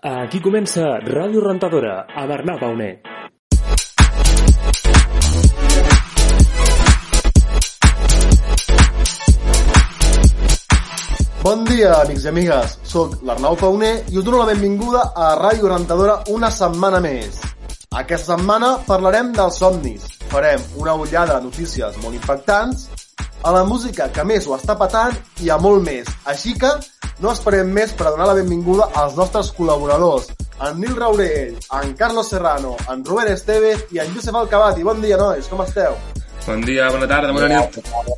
Aquí comença Ràdio Rentadora, a Bernat Bauner. Bon dia, amics i amigues. Soc l'Arnau Pauner i us dono la benvinguda a Ràdio Rentadora una setmana més. Aquesta setmana parlarem dels somnis. Farem una ullada de notícies molt impactants, a la música que més ho està patant i a molt més. Així que no esperem més per donar la benvinguda als nostres col·laboradors, en Nil Raurell, en Carlos Serrano, en Robert Estevez i en Josep Alcabati. Bon dia, nois, com esteu? Bon dia, bona tarda, bona nit.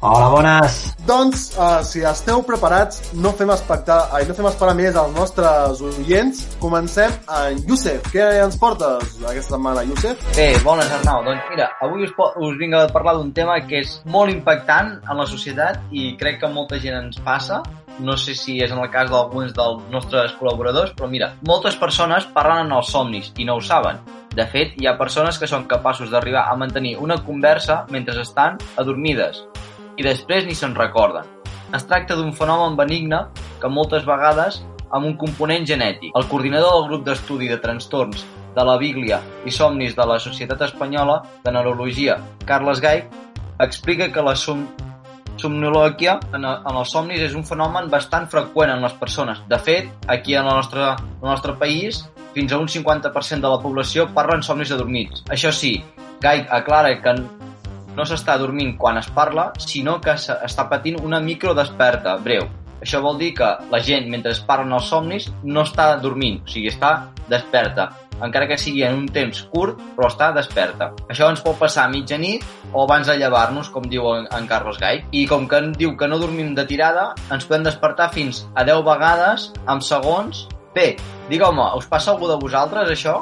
Hola, bones. Doncs, uh, si esteu preparats, no fem, espectar, ai, no fem esperar més als nostres oients. Comencem amb Youssef. Què ens portes aquesta setmana, Youssef? Bé, bones, Arnau. Doncs mira, avui us, us vinc a parlar d'un tema que és molt impactant en la societat i crec que molta gent ens passa. No sé si és en el cas d'alguns dels nostres col·laboradors, però mira, moltes persones parlen en els somnis i no ho saben. De fet, hi ha persones que són capaços d'arribar a mantenir una conversa mentre estan adormides i després ni se'n recorden. Es tracta d'un fenomen benigne que moltes vegades amb un component genètic. El coordinador del grup d'estudi de trastorns de la Bíblia i somnis de la Societat Espanyola de Neurologia, Carles Gai, explica que la som somnolòquia en, en els somnis és un fenomen bastant freqüent en les persones. De fet, aquí en el nostre, en el nostre país, fins a un 50% de la població parla en somnis adormits. Això sí, Gai aclara que no s'està dormint quan es parla, sinó que s'està patint una microdesperta breu. Això vol dir que la gent, mentre es parlen els somnis, no està dormint, o sigui, està desperta encara que sigui en un temps curt, però està desperta. Això ens pot passar a mitjanit o abans de llevar-nos, com diu en, Carlos Gai. I com que diu que no dormim de tirada, ens podem despertar fins a 10 vegades en segons. Bé, digueu-me, us passa algú de vosaltres això?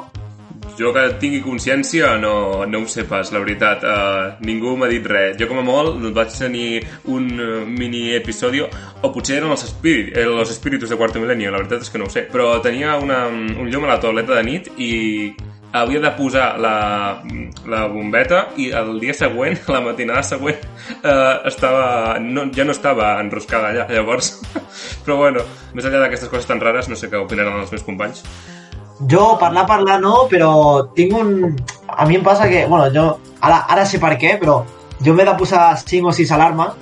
Jo que tingui consciència no, no ho sé pas, la veritat. Uh, ningú m'ha dit res. Jo com a molt vaig tenir un uh, mini episodi, o potser eren els, espírit, eh, els espíritus de Quarto Milenio, la veritat és que no ho sé. Però tenia una, un llum a la toaleta de nit i havia de posar la, la bombeta i el dia següent, la matinada següent, eh, estava, no, ja no estava enroscada allà, llavors. Però bueno, més enllà d'aquestes coses tan rares, no sé què opinaran els meus companys. Jo, parlar, parlar no, però tinc un... A mi em passa que, bueno, jo... Ara, ara sé per què, però jo m'he de posar 5 o 6 alarmes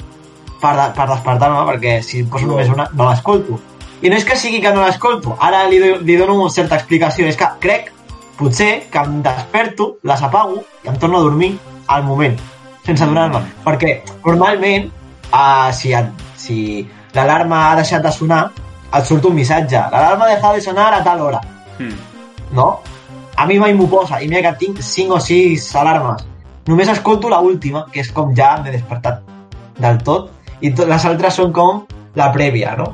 per, de, per despertar-me, perquè si em poso No. només una, no l'escolto. I no és que sigui que no l'escolto, ara li, do- li dono una certa explicació, és que crec, potser, que em desperto, les apago i em torno a dormir al moment, sense adonar-me. Perquè, normalment, uh, si, et- si l'alarma ha deixat de sonar, et surt un missatge. L'alarma ha deixat de sonar a tal hora Hmm. no? A mi mai m'ho posa, i mira que tinc 5 o 6 alarmes. Només escolto la última, que és com ja m'he despertat del tot, i to les altres són com la prèvia, no?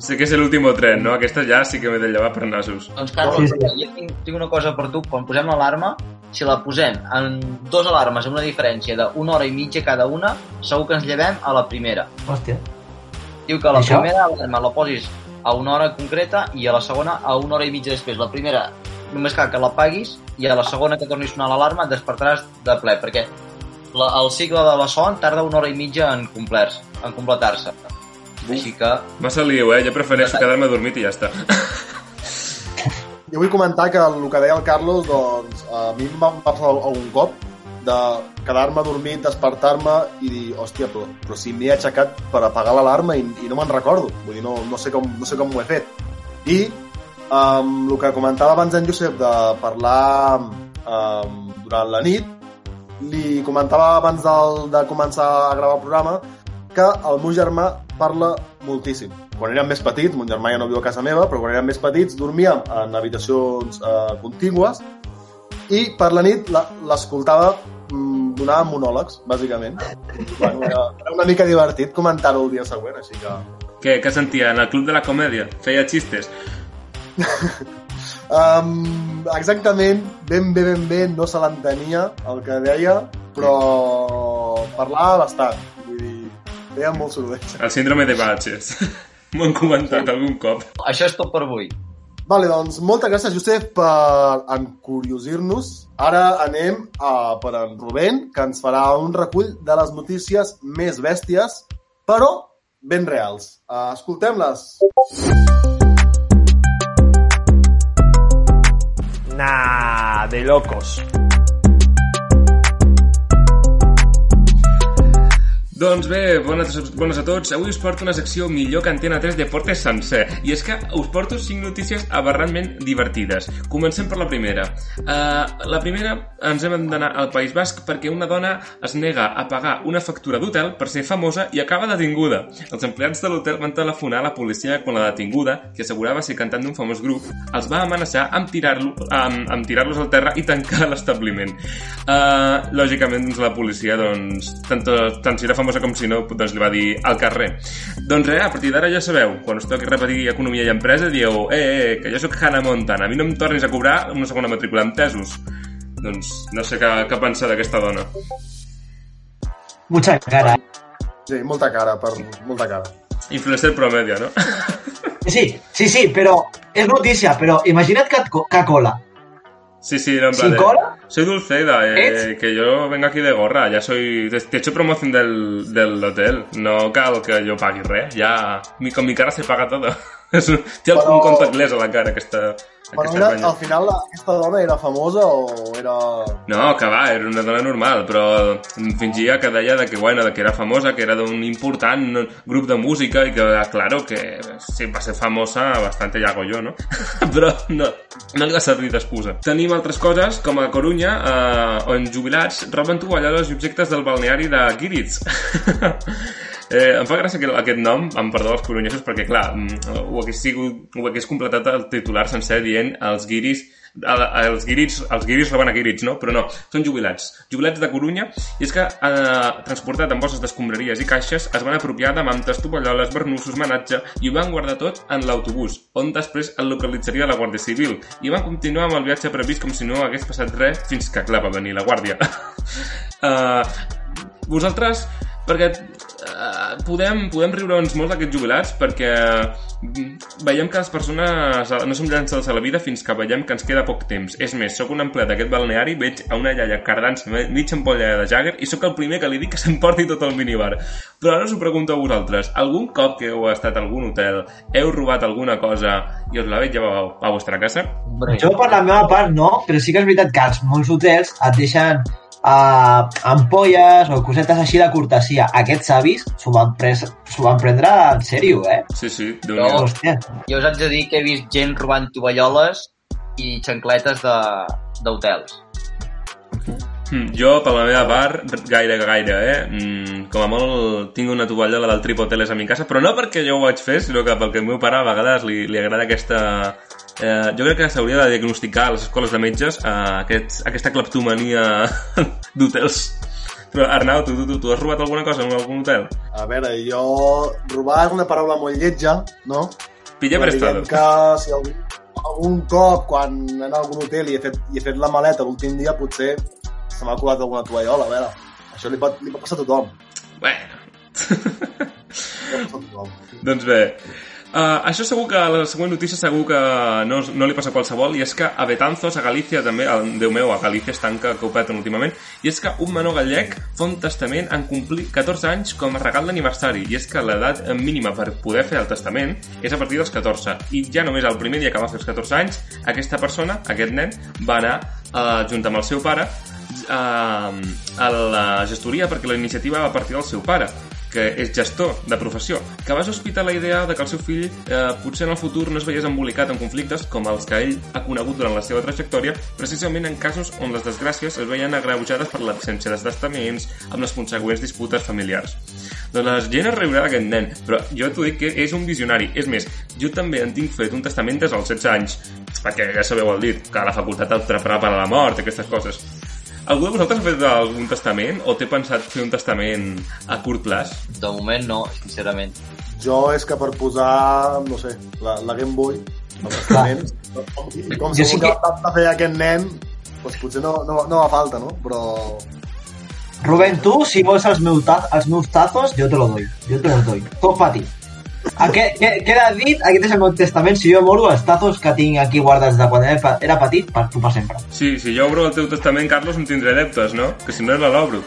Sé que és l'últim tren, no? Aquesta ja sí que m'he de llevar per nassos. Doncs Carlos, Sí, sí, sí. sí. jo tinc, tinc una cosa per tu. Quan posem l'alarma, si la posem en dos alarmes amb una diferència d'una hora i mitja cada una, segur que ens llevem a la primera. Hòstia. Diu que la Això? primera alarma la posis a una hora concreta i a la segona a una hora i mitja després. La primera només cal que la paguis i a la segona que torni a sonar l'alarma et despertaràs de ple, perquè la, el cicle de la son tarda una hora i mitja en complir-se, en completar-se. Així que Massa liu, eh? Jo prefereixo quedar-me dormit i ja està. Jo vull comentar que el que deia el Carlos, doncs, a mi em va passar algun cop de quedar-me dormit, despertar-me i dir, hòstia, però, però si m'he aixecat per apagar l'alarma i, i no me'n recordo. Vull dir, no, no, sé com, no sé com ho he fet. I um, el que comentava abans en Josep de parlar um, durant la nit, li comentava abans del, de començar a gravar el programa que el meu germà parla moltíssim. Quan érem més petits, mon germà ja no viu a casa meva, però quan érem més petits dormíem en habitacions eh, contigües i per la nit l'escoltava mm, donava monòlegs, bàsicament. Bueno, era, era una mica divertit comentar-ho el dia següent, així que... Què, què sentia? En el club de la comèdia? Feia xistes? Um, exactament, ben bé, ben bé, no se l'entenia el que deia, però parlava bastant. Feia molt soroll. El síndrome de Batches. M'ho han comentat algun cop. això és tot per avui. Vale, doncs moltes gràcies, Josep, per encuriosir-nos. Ara anem a, per en Rubén, que ens farà un recull de les notícies més bèsties, però ben reals. Uh, Escoltem-les. Nah, de locos. Doncs bé, bones, bones a tots. Avui us porto una secció millor que Antena 3 Deportes sencer. I és que us porto 5 notícies aberrantment divertides. Comencem per la primera. Uh, la primera ens hem d'anar al País Basc perquè una dona es nega a pagar una factura d'hotel per ser famosa i acaba detinguda. Els empleats de l'hotel van telefonar a la policia quan la detinguda, que assegurava ser cantant d'un famós grup, els va amenaçar amb tirar-los amb, amb tirar al terra i tancar l'establiment. Uh, lògicament, doncs, la policia, doncs, tant, tant si era famosa com si no, doncs li va dir al carrer. Doncs res, a partir d'ara ja sabeu, quan us toqui repetir economia i empresa, dieu, eh, eh, que jo sóc Hannah Montana, a mi no em tornis a cobrar una segona matrícula, entesos? Doncs no sé què, què pensar d'aquesta dona. Mucha cara. Sí, molta cara, per molta cara. Influencer promedio, no? Sí, sí, sí, però és notícia, però imagina't que, que cola. Sí, sí, no, en ¿Sí plan de- cola? Soy Dulceida, eh, ¿Es? que yo vengo aquí de gorra, ya soy... Te, he hecho promoción del, del hotel, no cal que yo pagui res, ya mi, con mi cara se paga todo. Té Però- un contactless a la cara, aquesta, aquesta era, penya. al final aquesta dona era famosa o era... No, que va, era una dona normal, però fingia que deia de que, bueno, de que era famosa, que era d'un important grup de música i que, claro, que sí, va ser famosa bastante ya hago yo, no? però no, no li va servir d'excusa. Tenim altres coses, com a Corunya, eh, on jubilats roben tovalloles i objectes del balneari de Giritz. Eh, em fa gràcia aquest, aquest nom, em perdó els corunyesos, perquè, clar, mm, ho hagués, sigut, ho hagués completat el titular sencer dient els guiris el- els guiris, els guiris roben a guiris, no? Però no, són jubilats. Jubilats de Corunya, i és que, eh, transportat amb bosses d'escombraries i caixes, es van apropiar de mantes, tovalloles, barnussos, manatge, i ho van guardar tot en l'autobús, on després el localitzaria la Guàrdia Civil, i van continuar amb el viatge previst com si no hagués passat res, fins que, clar, va venir la Guàrdia. uh, vosaltres perquè uh, podem, podem riure'ns molt d'aquests jubilats perquè mm, veiem que les persones eh, no som llançades a la vida fins que veiem que ens queda poc temps. És més, sóc un empleat d'aquest balneari, veig a una iaia cardant-se mig ampolla de Jagger i sóc el primer que li dic que s'emporti tot el minibar. Però ara us ho pregunto a vosaltres. Algun cop que heu estat a algun hotel, heu robat alguna cosa i us l'haveu llevat a vostra casa? Jo, per la meva part, no, però sí que és veritat que als molts hotels et deixen uh, ampolles o cosetes així de cortesia. Aquests avis s'ho van, pres, s'ho van prendre en sèrio, eh? Sí, sí, déu nhi jo us haig de dir que he vist gent robant tovalloles i xancletes de- d'hotels. Mm, Jo, per la meva part, gaire, gaire, eh? Mm, com a molt tinc una tovallola del Tripoteles a mi casa, però no perquè jo ho vaig fer, sinó que perquè el meu pare a vegades li, li agrada aquesta... Eh, jo crec que s'hauria de diagnosticar a les escoles de metges eh, aquest, aquesta cleptomania d'hotels. Però, Arnau, tu, tu, tu, tu has robat alguna cosa en algun hotel? A veure, jo... Robar és una paraula molt lletja, no? Pilla prestado. que si algun, algun cop, quan he anat a algun hotel i he fet, i he fet la maleta l'últim dia, potser se m'ha colat alguna tovallola, a veure. Això li pot, li pot passar a tothom. Bueno, Li pot passar a tothom. Doncs bé, uh, això segur que la següent notícia segur que no, no li passa a qualsevol i és que a Betanzos, a Galícia també, a, Déu meu, a Galícia estan que, que ho peten últimament i és que un menor gallec fa un testament en complir 14 anys com a regal d'aniversari i és que l'edat mínima per poder fer el testament és a partir dels 14 i ja només el primer dia que va fer els 14 anys aquesta persona, aquest nen, va anar uh, junt amb el seu pare uh, a la gestoria perquè la iniciativa va partir del seu pare que és gestor de professió, que va sospitar la idea de que el seu fill eh, potser en el futur no es veiés embolicat en conflictes com els que ell ha conegut durant la seva trajectòria, precisament en casos on les desgràcies es veien agreujades per l'absència de testaments amb les consegüents disputes familiars. Doncs la gent es riurà d'aquest nen, però jo t'ho dic que és un visionari. És més, jo també en tinc fet un testament des dels 16 anys, perquè ja sabeu el dit, que la facultat et prepara per a la mort, aquestes coses. Algú de vosaltres ha fet algun testament o té pensat fer un testament a curt plaç? De moment no, sincerament. Jo és que per posar, no sé, la, la Game Boy, el testament, com, com Jo sí segur que que- fer aquest nen, doncs potser no, no, no va falta, no? Però Rubén, tu, si vols els meus, ta els meus tazos, jo te lo doy. Jo te los doy. Tot pa ti. A què, què, queda dit, aquest és el meu testament, si jo moro, els tazos que tinc aquí guardats de quan era, petit, per tu per sempre. Sí, si jo obro el teu testament, Carlos, em tindré deptes, no? Que si no no l'obro.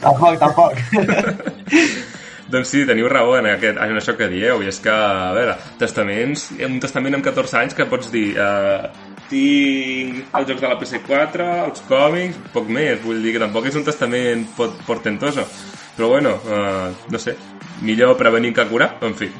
Tampoc, tampoc. Doncs sí, teniu raó en, aquest, en això que dieu, i és que, a veure, testaments, un testament amb 14 anys que pots dir, eh, tinc els jocs de la PS4, els còmics, poc més, vull dir que tampoc és un testament pot, portentoso. Però bueno, uh, no sé, millor prevenir que curar, en fi.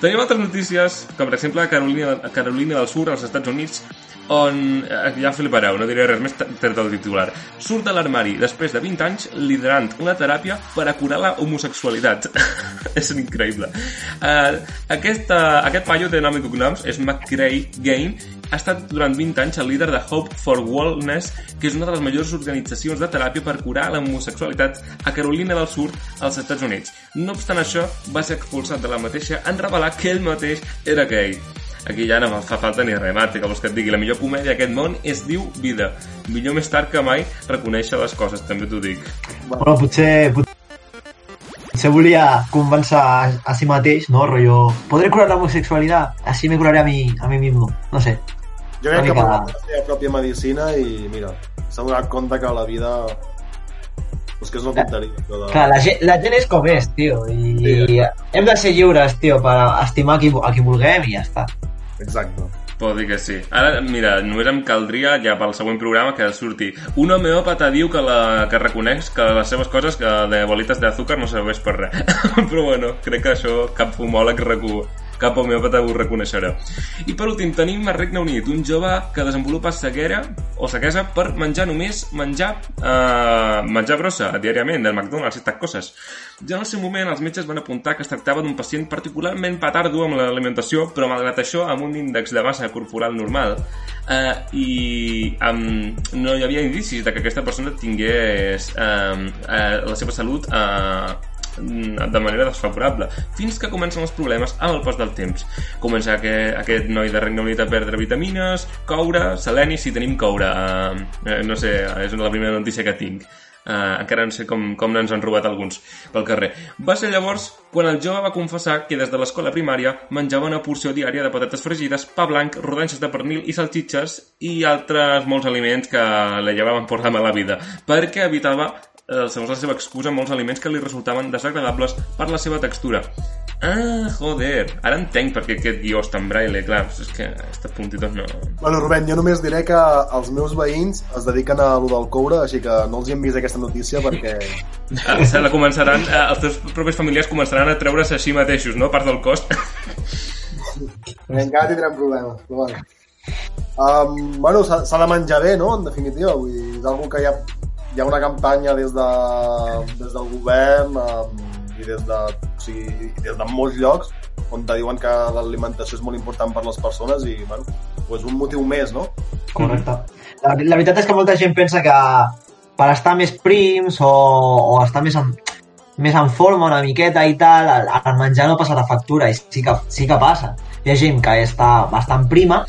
Tenim altres notícies, com per exemple Carolina, Carolina del Sur, als Estats Units, on, eh, ja flipareu, no diré res més tret del titular, surt de l'armari després de 20 anys liderant una teràpia per a curar la homosexualitat. és increïble. Uh, aquesta, aquest paio té nom i cognoms, és McCray Game, ha estat durant 20 anys el líder de Hope for Wellness, que és una de les majors organitzacions de teràpia per curar la homosexualitat a Carolina del Sud, als Estats Units. No obstant això, va ser expulsat de la mateixa en revelar que ell mateix era gay. Aquí ja no fa falta ni res, Mate, que vols que et digui. La millor comèdia d'aquest món es diu vida. Millor més tard que mai reconèixer les coses, també t'ho dic. Bueno, potser, potser volia convèncer a, a si mateix, no? Rollo, podré curar la homosexualitat, així me curaré a mi, a mi mismo. No sé. Jo crec que ha la seva pròpia medicina i, mira, s'ha donat compte que la vida... Pues que és una tonteria. De... Clar, la gent, la gent és com és, tio, i, Sí. i hem de ser lliures, tio, per estimar qui, a qui vulguem i ja està. Exacte. Pot dir que sí. Ara, mira, només em caldria ja pel següent programa que surti. Un homeòpata diu que, la, que reconeix que les seves coses que de bolites d'azúcar no serveix per res. Però bueno, crec que això cap fumòleg recu cap homeòpata ho reconeixerà. I per últim, tenim a Regne Unit un jove que desenvolupa ceguera o ceguesa per menjar només menjar eh, menjar brossa diàriament del McDonald's i estas coses. Ja en el seu moment els metges van apuntar que es tractava d'un pacient particularment petardo amb l'alimentació, però malgrat això amb un índex de massa corporal normal eh, i amb, no hi havia indicis de que aquesta persona tingués eh, eh, la seva salut eh, de manera desfavorable, fins que comencen els problemes amb el pas del temps. Comença que aquest noi de Regne Unit a perdre vitamines, coure, seleni, si tenim coure, eh, eh, no sé, és la primera notícia que tinc. Uh, encara no sé com, com ens han robat alguns pel carrer. Va ser llavors quan el jove va confessar que des de l'escola primària menjava una porció diària de patates fregides, pa blanc, rodanxes de pernil i salxitxes i altres molts aliments que li llevaven por la mala vida, perquè evitava eh, segons la seva excusa, molts aliments que li resultaven desagradables per la seva textura. Ah, joder, ara entenc per què aquest guió està en braille, clar, és que estos puntitos no... Bueno, Rubén, jo només diré que els meus veïns es dediquen a lo del coure, així que no els hi hem vist aquesta notícia perquè... Ah, se la començaran, eh, els teus propis familiars començaran a treure's així mateixos, no? Part del cost. Encara tindrem problemes, però bueno. Um, bueno, s'ha de menjar bé, no?, en definitiva. Vull dir, és algo que ha, hi ha una campanya des, de, des del govern um, i des de, o sigui, des de molts llocs on te diuen que l'alimentació és molt important per les persones i, bueno, pues un motiu més, no? Correcte. La, la veritat és que molta gent pensa que per estar més prims o, o estar més en, més en forma una miqueta i tal, el, el menjar no passa de factura i sí que, sí que passa. Hi ha gent que està bastant prima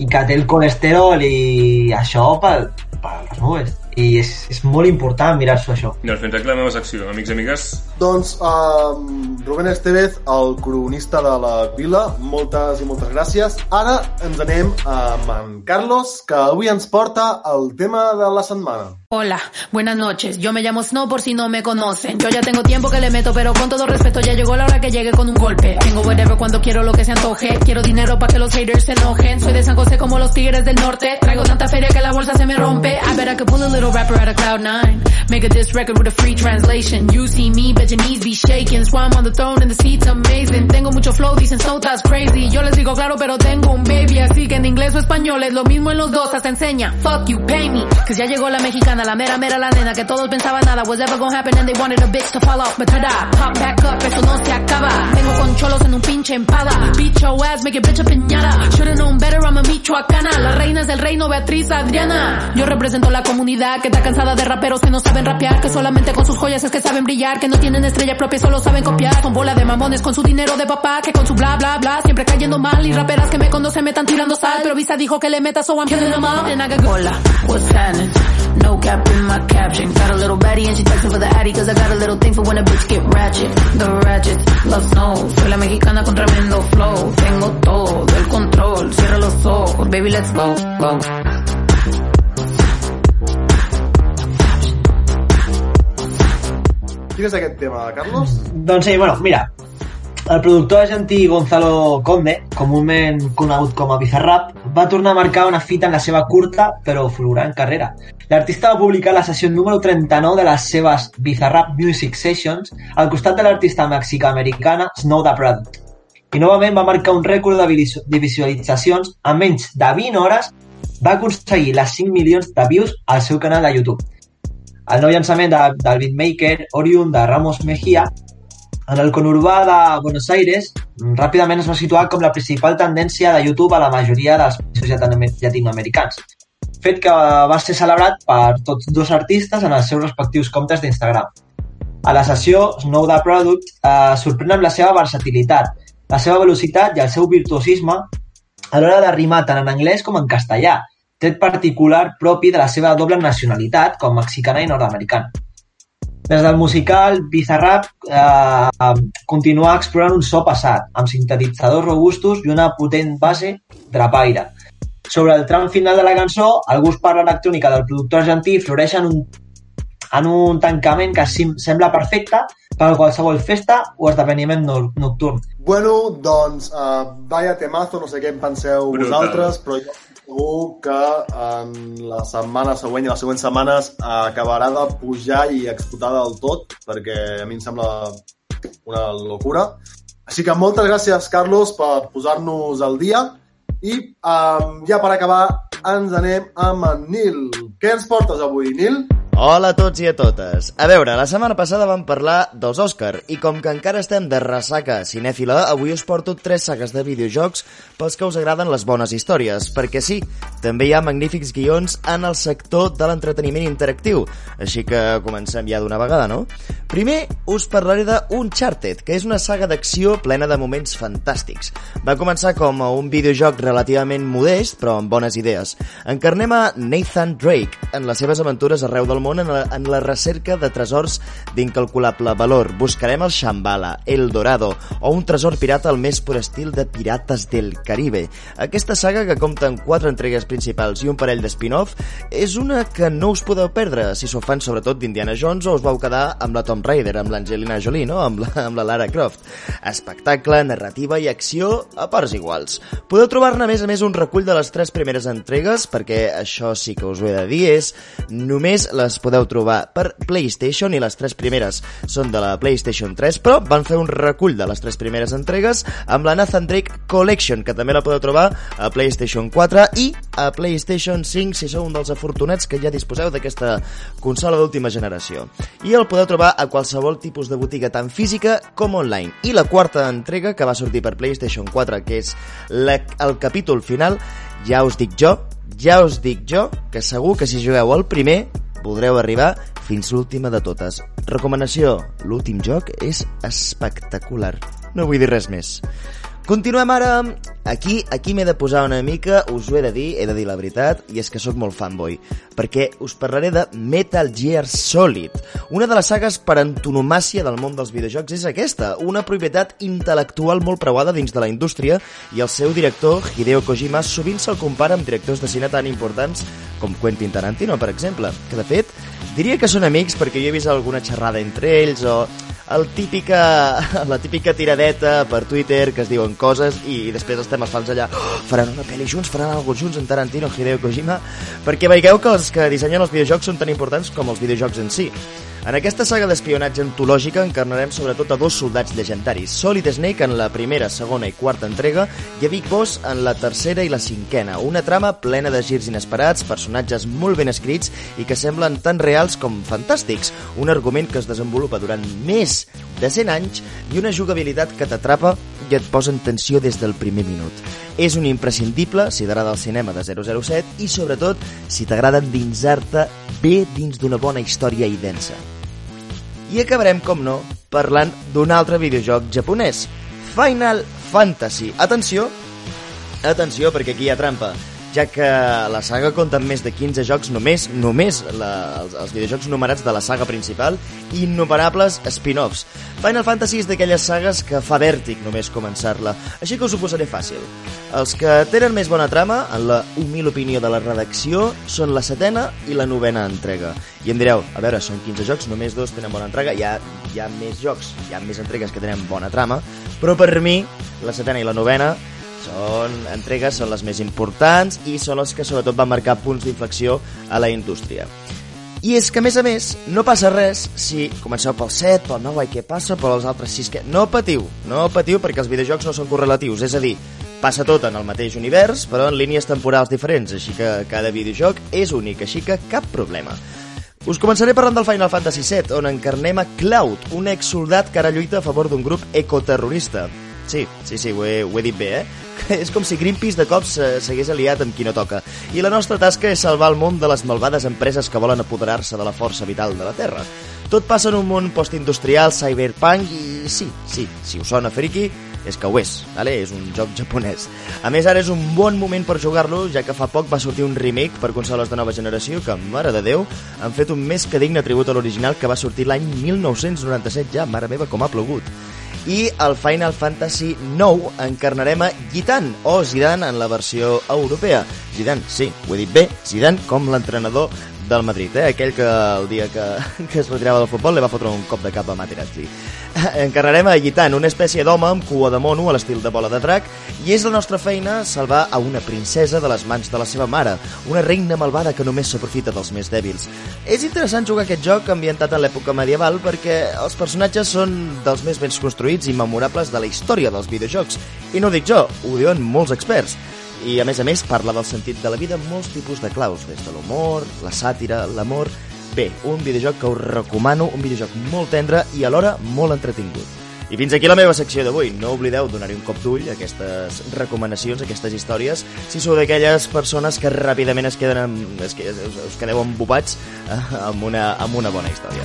i que té el colesterol i això per, per les nubes. I és, és molt important mirar-s'ho això. Doncs fins aquí la meva secció, amics i amigues. Doncs um, Rubén Estevez, el cronista de la vila, moltes i moltes gràcies. Ara ens anem amb en Carlos, que avui ens porta el tema de la setmana. Hola, buenas noches. Yo me llamo Snow por si no me conocen. Yo ya tengo tiempo que le meto, pero con todo respeto ya llegó la hora que llegue con un golpe. Tengo whatever cuando quiero lo que se antoje. Quiero dinero para que los haters se enojen. Soy de San José como los tigres del norte. Traigo tanta feria que la bolsa se me rompe. I bet I could pull a little rapper out of cloud nine. Make a diss record with a free translation. You see me, bet your knees be shaking. Swam on the throne and the seat's amazing. Tengo mucho flow, dicen so that's crazy. Yo les digo claro, pero tengo un baby. Así que en inglés o español es lo mismo en los dos, hasta enseña. Fuck you, pay me. Cause ya llegó la mexicana, la mera mera la nena. Que todos pensaban nada was ever gonna happen and they wanted a bitch to fall off. But tada, pop back up, esto no se acaba. Tengo con cholos en un pinche empada. Beat your ass, make it bitch a piñata. Should've known better, I'm a michoacana. Las reinas del reino, Beatriz Adriana. Yo represento la comunidad que está cansada de raperos que no saben rapear. Que solamente con sus joyas es que saben brillar. Que no tienen estrella propia, solo saben copiar. Son bola de mamones con su dinero de papá. Que con su bla bla bla siempre cayendo mal. Y raperas que me conocen me están tirando sal. Pero Visa dijo que le meta, so I'm killing them what's happening? No cap in my caption. Got a little baddie and she texting for the addy. Cause I got a little thing for when a bitch get ratchet. The ratchet, love snow. Soy la mexicana con tremendo flow. Tengo todo el control. Cierra los ojos, baby, let's go, go. Quin és aquest tema, Carlos? Doncs sí, bueno, mira, El productor argentí Gonzalo Conde, comúment conegut com a Bizarrap, va tornar a marcar una fita en la seva curta però fulgurant carrera. L'artista va publicar la sessió número 39 de les seves Bizarrap Music Sessions al costat de l'artista mexicana-americana Snow the Product. I novament va marcar un rècord de visualitzacions en menys de 20 hores va aconseguir les 5 milions de views al seu canal de YouTube. El nou llançament de, del beatmaker oriund de Ramos Mejía en el conurbà de Buenos Aires ràpidament es va situar com la principal tendència de YouTube a la majoria dels països llatino- llatinoamericans, fet que va ser celebrat per tots dos artistes en els seus respectius comptes d'Instagram. A la sessió, Snow the Product eh, sorprèn amb la seva versatilitat, la seva velocitat i el seu virtuosisme a l'hora de rimar tant en anglès com en castellà, tret particular propi de la seva doble nacionalitat com mexicana i nord-americana. Des del musical, Bizarrap eh, continua explorant un so passat, amb sintetitzadors robustos i una potent base drapaire. Sobre el tram final de la cançó, el gust per l'electrònica del productor argentí floreix en un, en un tancament que sim, sembla perfecte per a qualsevol festa o esdeveniment no- nocturn. Bueno, doncs, uh, vaya temazo, no sé què en penseu Brutal. vosaltres, però jo segur que en la setmana següent i les següents setmanes acabarà de pujar i explotar del tot, perquè a mi em sembla una locura. Així que moltes gràcies, Carlos, per posar-nos al dia. I um, ja per acabar, ens anem amb en Nil. Què ens portes avui, Nil? Hola a tots i a totes. A veure, la setmana passada vam parlar dels Òscar i com que encara estem de ressaca cinèfila, avui us porto tres sagues de videojocs pels que us agraden les bones històries, perquè sí, també hi ha magnífics guions en el sector de l'entreteniment interactiu, així que comencem ja d'una vegada, no? Primer us parlaré de Uncharted, que és una saga d'acció plena de moments fantàstics. Va començar com a un videojoc relativament modest, però amb bones idees. Encarnem a Nathan Drake en les seves aventures arreu del món en la, en la recerca de tresors d'incalculable valor. Buscarem el Shambhala, el Dorado o un tresor pirata al més pur estil de Pirates del Caribe. Aquesta saga, que compta amb quatre entregues principals i un parell de spin-off, és una que no us podeu perdre si sou fans sobretot d'Indiana Jones o us vau quedar amb la Tom Raider, amb l'Angelina Jolie, no? amb, la, amb la Lara Croft. Espectacle, narrativa i acció a parts iguals. Podeu trobar-ne, a més a més, un recull de les tres primeres entregues, perquè això sí que us ho he de dir, és només les podeu trobar per PlayStation i les tres primeres són de la PlayStation 3, però van fer un recull de les tres primeres entregues amb la Nathan Drake Collection, que també la podeu trobar a PlayStation 4 i a PlayStation 5 si sou un dels afortunats que ja disposeu d'aquesta consola d'última generació. I el podeu trobar a qualsevol tipus de botiga, tant física com online. I la quarta entrega, que va sortir per PlayStation 4, que és la, el capítol final, ja us dic jo, ja us dic jo, que segur que si jugueu al primer podreu arribar fins l'última de totes. Recomanació, l'últim joc és espectacular. No vull dir res més. Continuem ara. Aquí, aquí m'he de posar una mica, us ho he de dir, he de dir la veritat, i és que sóc molt fanboy, perquè us parlaré de Metal Gear Solid. Una de les sagues per antonomàcia del món dels videojocs és aquesta, una propietat intel·lectual molt preuada dins de la indústria, i el seu director, Hideo Kojima, sovint se'l compara amb directors de cine tan importants com Quentin Tarantino, per exemple, que de fet diria que són amics perquè jo he vist alguna xerrada entre ells o el típica, la típica tiradeta per Twitter que es diuen coses i després estem els fans allà oh, faran una pel·li junts, faran alguna junts en Tarantino, Hideo Kojima perquè veieu que els que dissenyen els videojocs són tan importants com els videojocs en si en aquesta saga d'espionatge antològica encarnarem sobretot a dos soldats llegendaris, Solid Snake en la primera, segona i quarta entrega i a Big Boss en la tercera i la cinquena. Una trama plena de girs inesperats, personatges molt ben escrits i que semblen tan reals com fantàstics. Un argument que es desenvolupa durant més de 100 anys i una jugabilitat que t'atrapa i et posa en tensió des del primer minut. És un imprescindible si t'agrada el cinema de 007 i sobretot si t'agrada endinsar-te bé dins d'una bona història i densa. I acabarem, com no, parlant d'un altre videojoc japonès, Final Fantasy. Atenció, atenció, perquè aquí hi ha trampa. Ja que la saga compta amb més de 15 jocs només, només la, els, els videojocs numerats de la saga principal i innumerables spin-offs. Final Fantasy és d'aquelles sagues que fa vèrtic només començar-la, així que us ho posaré fàcil. Els que tenen més bona trama, en la humil opinió de la redacció, són la setena i la novena entrega. I em direu, a veure, són 15 jocs, només dos tenen bona entrega, hi ha, hi ha més jocs, hi ha més entregues que tenen bona trama, però per mi, la setena i la novena són entregues, són les més importants i són les que sobretot van marcar punts d'inflexió a la indústria. I és que, a més a més, no passa res si comenceu pel 7, pel 9, ai, què passa, per els altres 6, que... No patiu, no patiu perquè els videojocs no són correlatius, és a dir, passa tot en el mateix univers, però en línies temporals diferents, així que cada videojoc és únic, així que cap problema. Us començaré parlant del Final Fantasy VII, on encarnem a Cloud, un exsoldat que ara lluita a favor d'un grup ecoterrorista. Sí, sí, sí, ho he, ho he dit bé, eh? És com si Greenpeace de cops s'hagués aliat amb qui no toca. I la nostra tasca és salvar el món de les malvades empreses que volen apoderar-se de la força vital de la Terra. Tot passa en un món postindustrial, cyberpunk i sí, sí, si us sona friki, és que ho és, vale? és un joc japonès. A més, ara és un bon moment per jugar-lo, ja que fa poc va sortir un remake per consoles de nova generació que, mare de Déu, han fet un més que digne tribut a l'original que va sortir l'any 1997 ja, mare meva, com ha plogut i al Final Fantasy IX encarnarem a Gitan, o Zidane en la versió europea. Zidane, sí, ho he dit bé, Zidane com l'entrenador del Madrid, eh? aquell que el dia que, que es retirava del futbol li va fotre un cop de cap a Materazzi. Encarrarem a Gitan, una espècie d'home amb cua de mono a l'estil de bola de drac, i és la nostra feina salvar a una princesa de les mans de la seva mare, una reina malvada que només s'aprofita dels més dèbils. És interessant jugar aquest joc ambientat en l'època medieval perquè els personatges són dels més ben construïts i memorables de la història dels videojocs. I no ho dic jo, ho diuen molts experts i a més a més parla del sentit de la vida amb molts tipus de claus, des de l'humor, la sàtira, l'amor... Bé, un videojoc que us recomano, un videojoc molt tendre i alhora molt entretingut. I fins aquí la meva secció d'avui. No oblideu donar-hi un cop d'ull a aquestes recomanacions, a aquestes històries, si sou d'aquelles persones que ràpidament es queden amb, es, us, us quedeu embobats eh, amb, una, amb una bona història.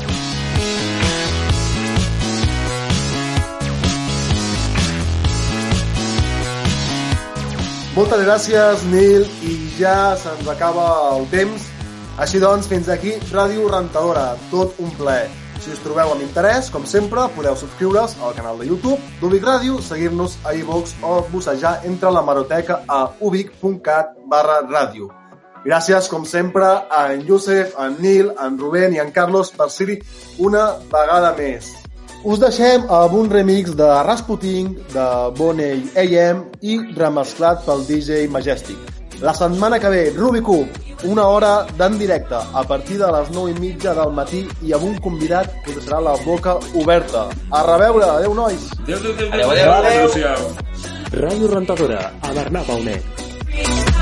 Moltes gràcies, Nil, i ja se'ns acaba el temps. Així doncs, fins aquí Ràdio Rentadora, tot un plaer. Si us trobeu amb interès, com sempre, podeu subscriure's al canal de YouTube d'Ubic Ràdio, seguir-nos a iVox o bussejar entre la maroteca a ubic.cat barra ràdio. Gràcies, com sempre, a en Josep, a en Nil, a en Rubén i a en Carlos per ser-hi una vegada més. Us deixem amb un remix de Rasputin, de Boney AM i remesclat pel DJ Majestic. La setmana que ve, Rubicube, una hora d'en directe a partir de les 9 i mitja del matí i amb un convidat que us deixarà la boca oberta. A reveure, adeu nois! Adéu, adéu, adéu, Adéu, adéu, adéu. adéu. adéu. Ràdio Rentadora, a Bernat. Bye.